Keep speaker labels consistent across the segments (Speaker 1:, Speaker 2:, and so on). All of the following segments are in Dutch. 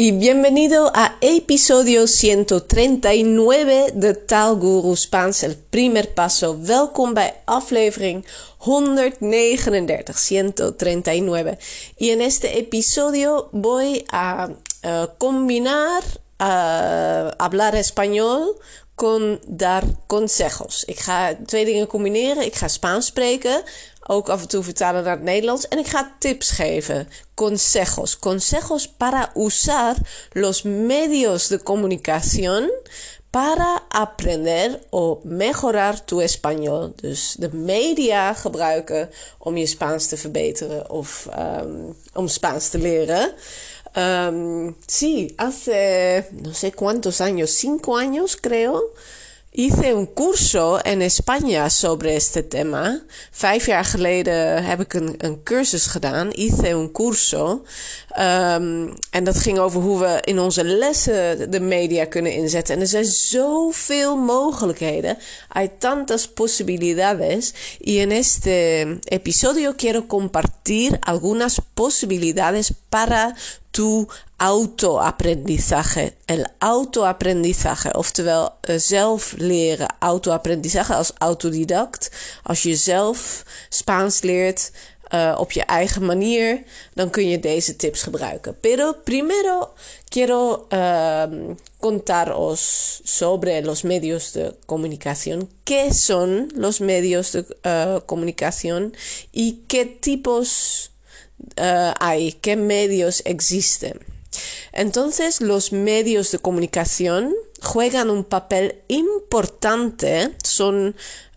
Speaker 1: y bienvenido a episodio 139 de Taalguru Spaans, el primer paso. Welkom bij aflevering 139, 139. Y en este episodio voy a uh, combinar uh, hablar español con dar consejos. Ik ga twee dingen combineren. Ik ga Spaans spreken, ook af en toe vertalen naar het Nederlands. En ik ga tips geven. Consejos. Consejos para usar los medios de comunicación para aprender o mejorar tu español. Dus de media gebruiken om je Spaans te verbeteren of um, om Spaans te leren. Um, sí, hace no sé cuántos años, cinco años creo, hice un curso en España sobre este tema. Vijf jaar geleden heb ik een, een cursus gedaan, hice un curso. Um, en dat ging over hoe we in onze lessen de media kunnen inzetten. En er zijn zoveel mogelijkheden. Hay tantas posibilidades. Y en este episodio quiero compartir algunas posibilidades para tu autoaprendizaje. El autoaprendizaje, oftewel uh, zelf leren. Autoaprendizaje als autodidact. Als je zelf Spaans leert uh, op je eigen manier, dan kun je deze tips gebruiken. Pero primero quiero uh, contaros sobre los medios de comunicación. ¿Qué son los medios de uh, comunicación y qué tipos hay, qué medios existen. Entonces los medios de comunicación juegan un papel importante, son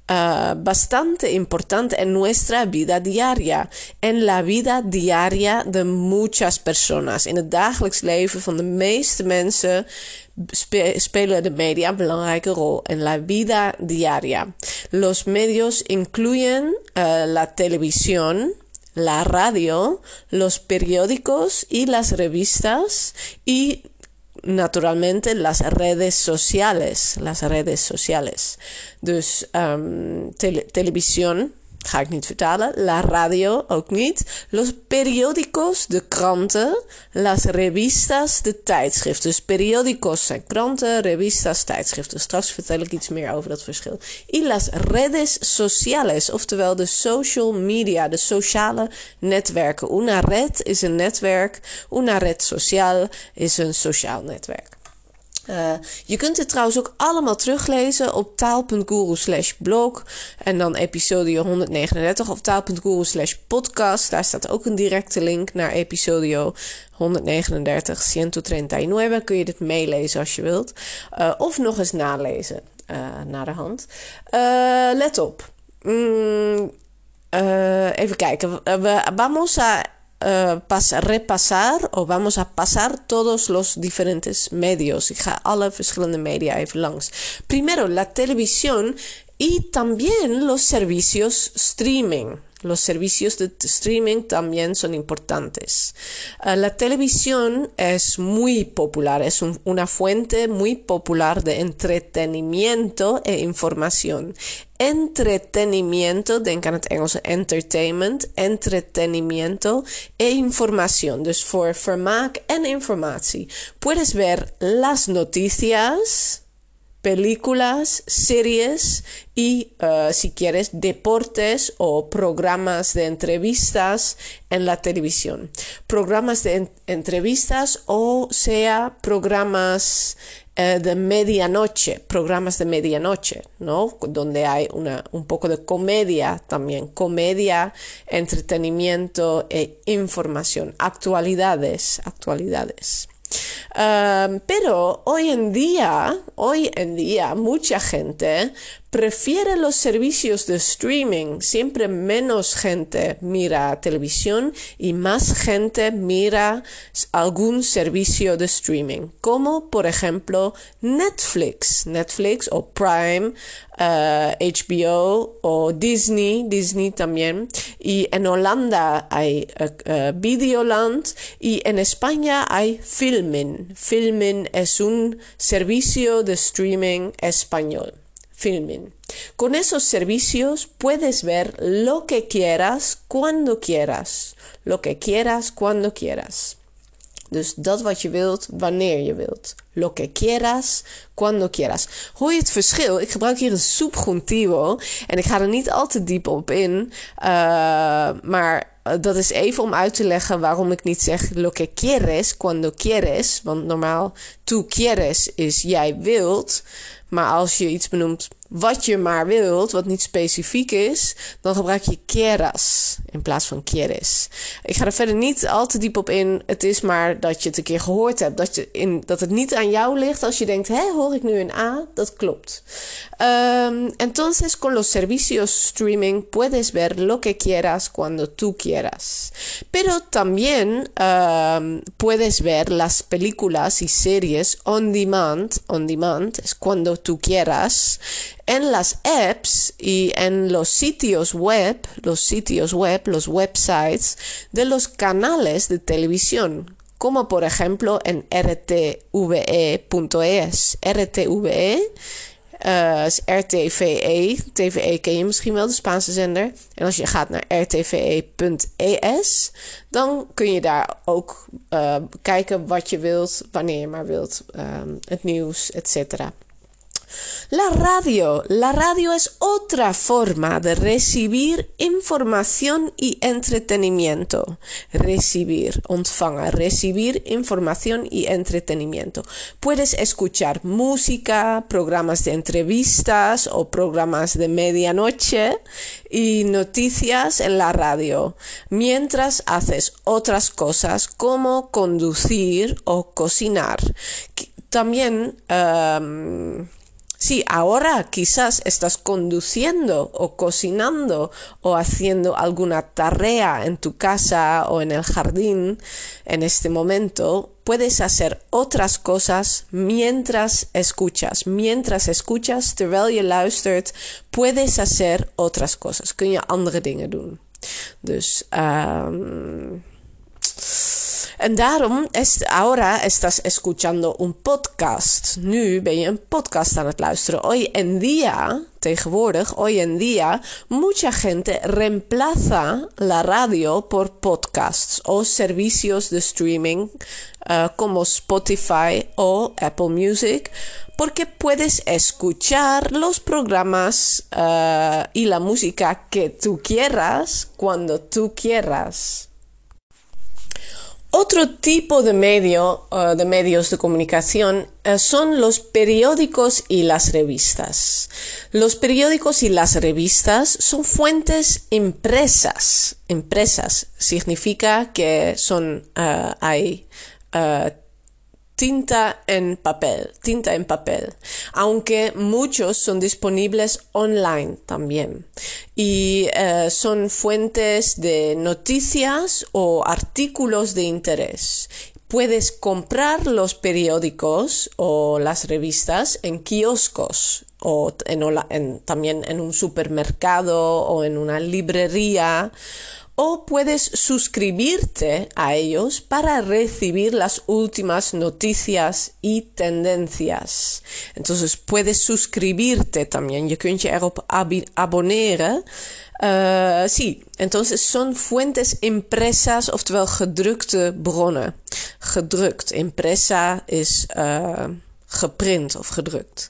Speaker 1: uh, bastante importante en nuestra vida diaria, en la vida diaria de muchas personas. In het dagelijks leven van de meeste mensen spe spelen de media een belangrijke rol en la vida diaria. Los medios incluyen uh, la televisión, la radio, los periódicos y las revistas y naturalmente las redes sociales, las redes sociales. Dus um, tele televisión, ga ik niet vertalen. La radio ook niet. Los periódicos, de kranten. Las revistas, de tijdschriften. Dus periódicos zijn kranten, revistas, tijdschriften. Straks vertel ik iets meer over dat verschil. Y las redes sociales, oftewel de social media, de sociale netwerken. Una red is een netwerk. Una red social is een sociaal netwerk. Uh, je kunt het trouwens ook allemaal teruglezen op taal.guru slash blog. En dan episode 139 of taal.guru slash podcast. Daar staat ook een directe link naar episode 139, 139. Kun je dit meelezen als je wilt. Uh, of nog eens nalezen uh, de hand. let op. Mm, even kijken. We, vamos a uh, pas, repasar o vamos a pasar todos los diferentes medios. Ik ga alle verschillende media even. Primero, la televisión y también los servicios streaming. Los servicios de streaming también son importantes. Uh, la televisión es muy popular, es un, una fuente muy popular de entretenimiento e información. Entretenimiento, het Engelse entertainment, entretenimiento e información. Dus voor vermaak en informatie. Puedes ver las noticias películas, series y, uh, si quieres, deportes o programas de entrevistas en la televisión. Programas de en entrevistas o sea programas uh, de medianoche, programas de medianoche, ¿no? Donde hay una, un poco de comedia también, comedia, entretenimiento e información, actualidades, actualidades. Pero hoy en día, hoy en día, mucha gente prefiere los servicios de streaming. Siempre menos gente mira televisión y más gente mira algún servicio de streaming, como por ejemplo Netflix, Netflix o Prime, HBO o Disney, Disney también. Y en Holanda hay uh, uh, Videoland y en España hay Filmin. Filmin es un servicio de streaming español. Filming. Con esos servicios puedes ver lo que quieras, cuando quieras. Lo que quieras, cuando quieras. Dus dat wat je wilt, wanneer je wilt. Lo que quieras, cuando quieras. Hoor je het verschil? Ik gebruik hier een subjuntivo. En ik ga er niet al te diep op in. Uh, maar dat is even om uit te leggen waarom ik niet zeg lo que quieres, cuando quieres. Want normaal, tú quieres is jij wilt. Maar als je iets benoemt wat je maar wilt, wat niet specifiek is, dan gebruik je quieras in plaats van quieres. Ik ga er verder niet al te diep op in. Het is maar dat je het een keer gehoord hebt. Dat, je in, dat het niet aan jou ligt als je denkt, hé, hoor ik nu een A? Dat klopt. Um, entonces, con los servicios streaming puedes ver lo que quieras cuando tú quieras. Pero también um, puedes ver las películas y series on demand. On demand es cuando tú quieras en las apps y en los sitios web, los sitios web, los websites de los canales de televisión, como por ejemplo en rtve.es. RTVE uh, RTVE. TVE ken je misschien wel, de Spaanse zender. En als je gaat naar rtve.es, dan kun je daar ook uh, kijken wat je wilt, wanneer je maar wilt. Um, het nieuws, et cetera. La radio. La radio es otra forma de recibir información y entretenimiento. Recibir, recibir información y entretenimiento. Puedes escuchar música, programas de entrevistas o programas de medianoche y noticias en la radio, mientras haces otras cosas como conducir o cocinar. También um, si ahora quizás estás conduciendo o cocinando o haciendo alguna tarea en tu casa o en el jardín en este momento, puedes hacer otras cosas mientras escuchas. Mientras escuchas, terwijl je luistert, puedes hacer otras cosas. Kun je andere dingen doen. Dus um, daarom, es, ahora estás escuchando un podcast. Nu ben je podcast aan het luisteren. Hoy en día, tegenwoordig, hoy en día, mucha gente reemplaza la radio por podcasts o servicios de streaming uh, como Spotify o Apple Music porque puedes escuchar los programas uh, y la música que tú quieras cuando tú quieras. Otro tipo de medio, uh, de medios de comunicación uh, son los periódicos y las revistas. Los periódicos y las revistas son fuentes impresas. Impresas significa que son, uh, hay tinta en papel, tinta en papel, aunque muchos son disponibles online también y eh, son fuentes de noticias o artículos de interés. Puedes comprar los periódicos o las revistas en kioscos o en, también en un supermercado o en una librería o puedes suscribirte a ellos para recibir las últimas noticias y tendencias. Entonces puedes suscribirte también. Je kunt je erop abonneren. Uh, sí, entonces son fuentes impresas, oftewel gedrukte bronnen. Gedrukt. Impresa is uh, geprint of gedrukt.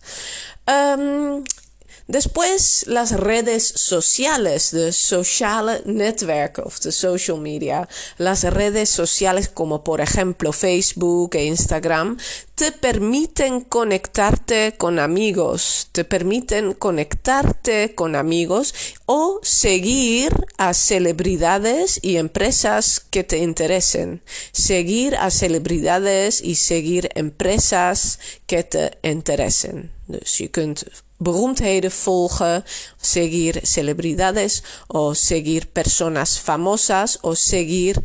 Speaker 1: Um, Después las redes sociales, de sociale netwerken of de social media. Las redes sociales como por ejemplo Facebook e Instagram te permiten conectarte con amigos, te permiten conectarte con amigos o seguir a celebridades y empresas que te interesen. Seguir a celebridades y seguir empresas que te interesen. Beroemdheden volgen, seguir celebridades o seguir personas famosas o seguir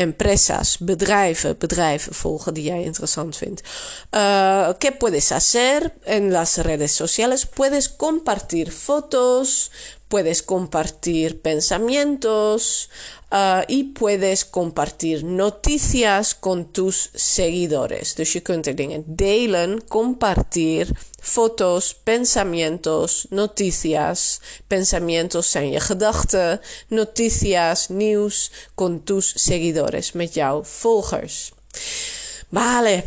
Speaker 1: empresas, bedrijven, bedrijven volgen die jij interessant vindt. Uh, ¿Qué puedes hacer en las redes sociales? Puedes compartir fotos, puedes compartir pensamientos, Uh, y puedes compartir noticias con tus seguidores. Dus je kunt er dingen compartir, foto's, pensamientos, noticias. Pensamientos zijn je noticias, nieuws con tus seguidores, met jouw volgers. Vale,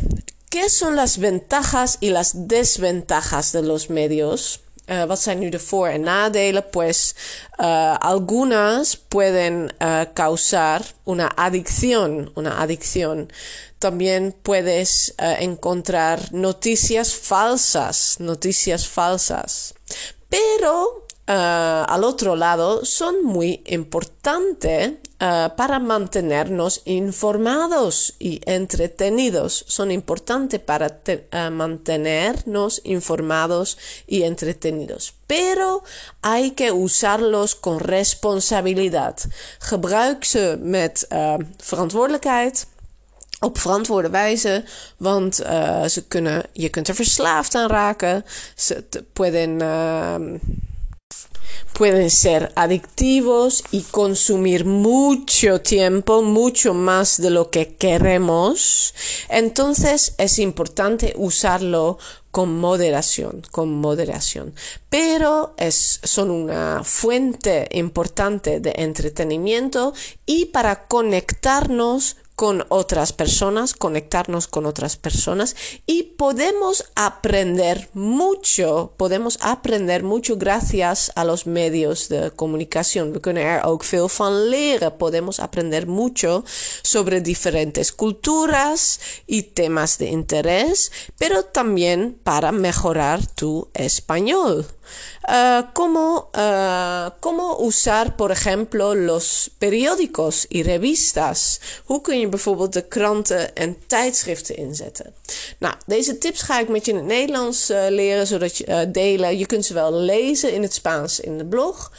Speaker 1: ¿qué son las ventajas y las desventajas de los medios? Uh, wat zijn nu de voor- en nadelen? Pues uh, algunas pueden uh, causar una adicción, una adicción. También puedes encontrar noticias falsas, noticias falsas. Pero uh, al otro lado son muy importantes uh, para mantenernos informados y entretenidos. Son importantes para uh, mantenernos informados y entretenidos. Pero hay que usarlos con responsabilidad. Gebruik ze met verantwoordelijkheid op verantwoorde wijze, want je kunt er verslaafd aan raken. Ze pueden pueden ser adictivos y consumir mucho tiempo, mucho más de lo que queremos. Entonces es importante usarlo con moderación, con moderación. Pero es, son una fuente importante de entretenimiento y para conectarnos con otras personas, conectarnos con otras personas y podemos aprender mucho, podemos aprender mucho gracias a los medios de comunicación. We kunnen er ook veel van. Podemos aprender mucho sobre diferentes culturas y temas de interés, pero también para mejorar tu español. ¿Cómo, uh, ¿Cómo usar, por ejemplo, los periódicos y revistas? Hoe kun je bijvoorbeeld de kranten en tijdschriften inzetten? Nou, deze tips ga ik met je in het Nederlands uh, leren, zodat je delen. Je kunt ze wel lezen in het Spaans in de blog.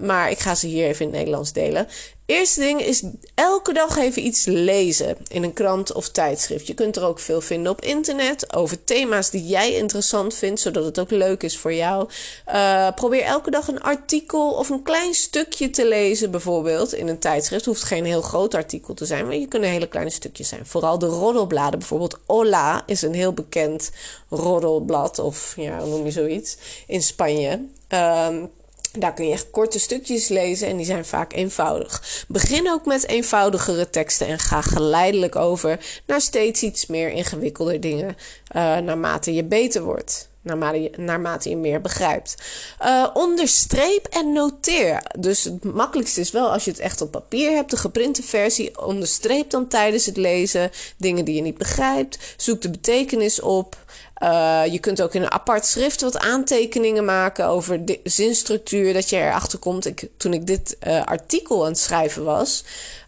Speaker 1: maar ik ga ze hier even in het Nederlands delen. Eerste ding is elke dag even iets lezen in een krant of tijdschrift. Je kunt er ook veel vinden op internet over thema's die jij interessant vindt, zodat het ook leuk is voor jou. Uh, probeer elke dag een artikel of een klein stukje te lezen, bijvoorbeeld in een tijdschrift. Het hoeft geen heel groot artikel te zijn, maar je kunnen hele kleine stukjes zijn. Vooral de roddelbladen, bijvoorbeeld Hola is een heel bekend roddelblad, of ja, hoe noem je zoiets, in Spanje. Um, daar kun je echt korte stukjes lezen en die zijn vaak eenvoudig. Begin ook met eenvoudigere teksten en ga geleidelijk over naar steeds iets meer ingewikkelde dingen uh, naarmate je beter wordt. Naarmate je, je meer begrijpt. Uh, onderstreep en noteer. Dus het makkelijkste is wel als je het echt op papier hebt, de geprinte versie. Onderstreep dan tijdens het lezen dingen die je niet begrijpt. Zoek de betekenis op. Uh, je kunt ook in een apart schrift wat aantekeningen maken over de zinstructuur, dat je erachter komt. Ik, toen ik dit uh, artikel aan het schrijven was,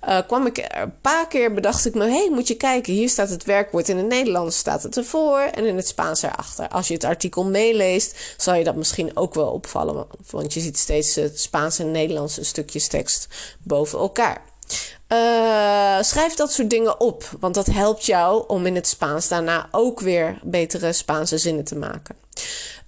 Speaker 1: uh, kwam ik een paar keer bedacht ik me: hey, moet je kijken, hier staat het werkwoord in het Nederlands staat het ervoor en in het Spaans erachter. Als je het artikel meeleest, zal je dat misschien ook wel opvallen, want je ziet steeds het Spaans en Nederlandse stukjes tekst boven elkaar. Uh, schrijf dat soort dingen op, want dat helpt jou om in het Spaans daarna ook weer betere Spaanse zinnen te maken.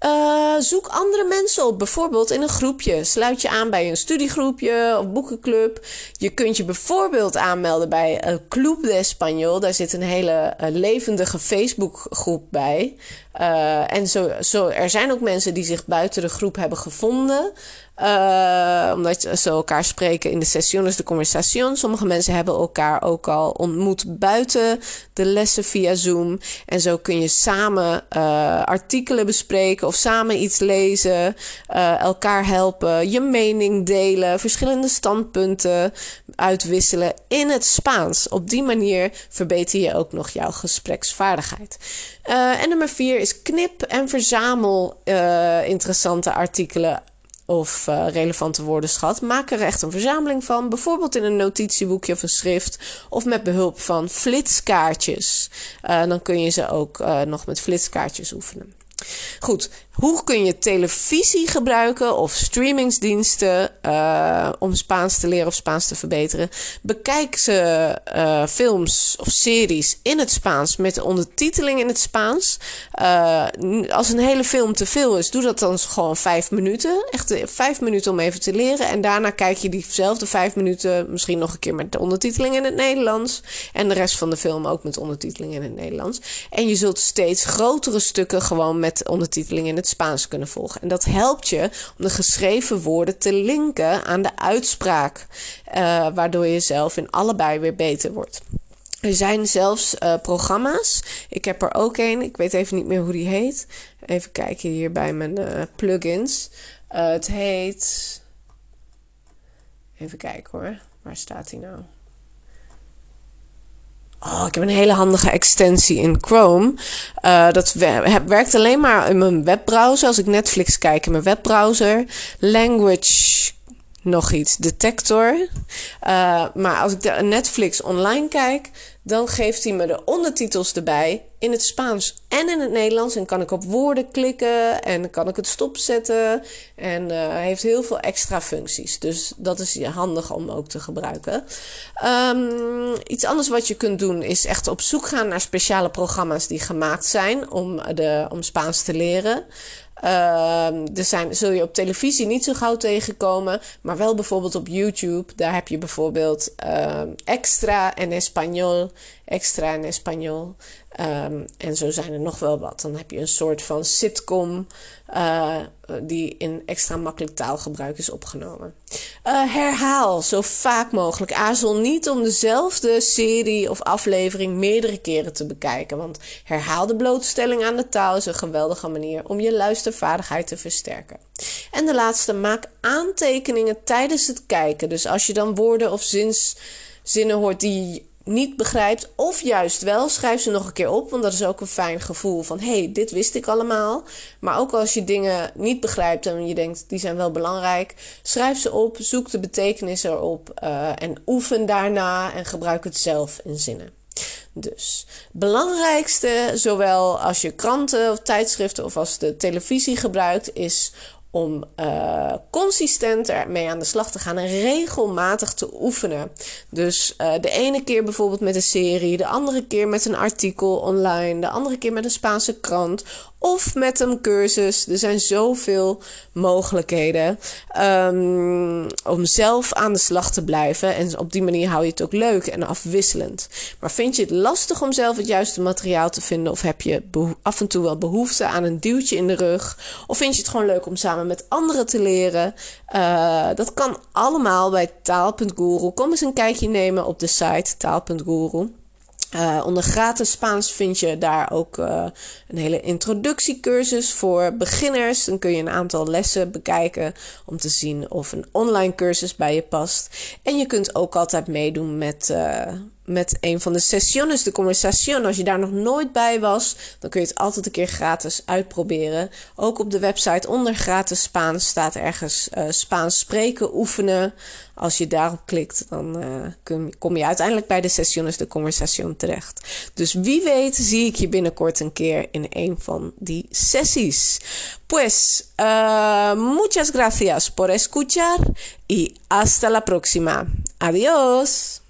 Speaker 1: Uh, zoek andere mensen op, bijvoorbeeld in een groepje. Sluit je aan bij een studiegroepje of boekenclub. Je kunt je bijvoorbeeld aanmelden bij Club de Español. Daar zit een hele uh, levendige Facebookgroep bij. En zo, zo, er zijn ook mensen die zich buiten de groep hebben gevonden. Uh, omdat ze elkaar spreken in de sessiones de conversation. Sommige mensen hebben elkaar ook al ontmoet buiten de lessen via Zoom. En zo kun je samen uh, artikelen bespreken of samen iets lezen. Uh, elkaar helpen, je mening delen, verschillende standpunten uitwisselen in het Spaans. Op die manier verbeter je ook nog jouw gespreksvaardigheid. en nummer vier is knip en verzamel interessante artikelen of uh, relevante woordenschat. Maak er echt een verzameling van. Bijvoorbeeld in een notitieboekje of een schrift. Of met behulp van flitskaartjes. Uh, dan kun je ze ook uh, nog met flitskaartjes oefenen. Goed, hoe kun je televisie gebruiken of streamingsdiensten uh, om Spaans te leren of Spaans te verbeteren? Bekijk ze uh, films of series in het Spaans met de ondertiteling in het Spaans. Uh, als een hele film te veel is, doe dat dan gewoon vijf minuten. Echt vijf minuten om even te leren. En daarna kijk je diezelfde vijf minuten misschien nog een keer met de ondertiteling in het Nederlands. En de rest van de film ook met ondertiteling in het Nederlands. En je zult steeds grotere stukken gewoon met ondertiteling in het Spaans kunnen volgen. En dat helpt je om de geschreven woorden te linken aan de uitspraak, uh, waardoor je zelf in allebei weer beter wordt. Er zijn zelfs uh, programma's. Ik heb er ook een. Ik weet even niet meer hoe die heet. Even kijken hier bij mijn uh, plugins. Het heet. Even kijken hoor. Waar staat hij nou? Oh, ik heb een hele handige extensie in Chrome. Uh, dat werkt alleen maar in mijn webbrowser. Als ik Netflix kijk in mijn webbrowser. Language nog iets. Detector. Uh, maar als ik de Netflix online kijk, dan geeft hij me de ondertitels erbij in het Spaans en in het Nederlands. En kan ik op woorden klikken en kan ik het stopzetten. En uh, heeft heel veel extra functies. Dus dat is handig om ook te gebruiken. Um, iets anders wat je kunt doen is echt op zoek gaan naar speciale programma's die gemaakt zijn om, de, om Spaans te leren. Uh, er zijn, zul je op televisie niet zo gauw tegenkomen, maar wel bijvoorbeeld op YouTube. Daar heb je bijvoorbeeld uh, Extra en Español. Extra en Español. Um, en zo zijn er nog wel wat. Dan heb je een soort van sitcom uh, die in extra makkelijk taalgebruik is opgenomen. Uh, herhaal zo vaak mogelijk. Aarzel niet om dezelfde serie of aflevering meerdere keren te bekijken. Want herhaalde blootstelling aan de taal is een geweldige manier om je luistervaardigheid te versterken. En de laatste, maak aantekeningen tijdens het kijken. Dus als je dan woorden of zins, zinnen hoort die niet begrijpt, of juist wel, schrijf ze nog een keer op. Want dat is ook een fijn gevoel van: hé, hey, dit wist ik allemaal. Maar ook als je dingen niet begrijpt en je denkt, die zijn wel belangrijk, schrijf ze op, zoek de betekenis erop uh, en oefen daarna en gebruik het zelf in zinnen. Dus belangrijkste, zowel als je kranten of tijdschriften of als de televisie gebruikt, is om uh, consistent ermee aan de slag te gaan en regelmatig te oefenen. Dus uh, de ene keer bijvoorbeeld met een serie, de andere keer met een artikel online, de andere keer met een Spaanse krant of met een cursus. Er zijn zoveel mogelijkheden um, om zelf aan de slag te blijven. En op die manier hou je het ook leuk en afwisselend. Maar vind je het lastig om zelf het juiste materiaal te vinden? Of heb je af en toe wel behoefte aan een duwtje in de rug? Of vind je het gewoon leuk om samen met anderen te leren? Uh, dat kan allemaal bij taal.guru. Kom eens een kijkje nemen op de site taal.guru. Uh, onder gratis Spaans vind je daar ook uh, een hele introductiecursus voor beginners. Dan kun je een aantal lessen bekijken om te zien of een online cursus bij je past. En je kunt ook altijd meedoen met, uh, met een van de sessiones, de conversation. Als je daar nog nooit bij was, dan kun je het altijd een keer gratis uitproberen. Ook op de website onder gratis Spaans staat ergens uh, Spaans spreken, oefenen. Als je daarop klikt, dan uh, kom je uiteindelijk bij de sessiones de conversation terecht. Dus wie weet zie ik je binnenkort een keer in een van die sessies. Pues, uh, muchas gracias por escuchar y hasta la próxima. Adiós.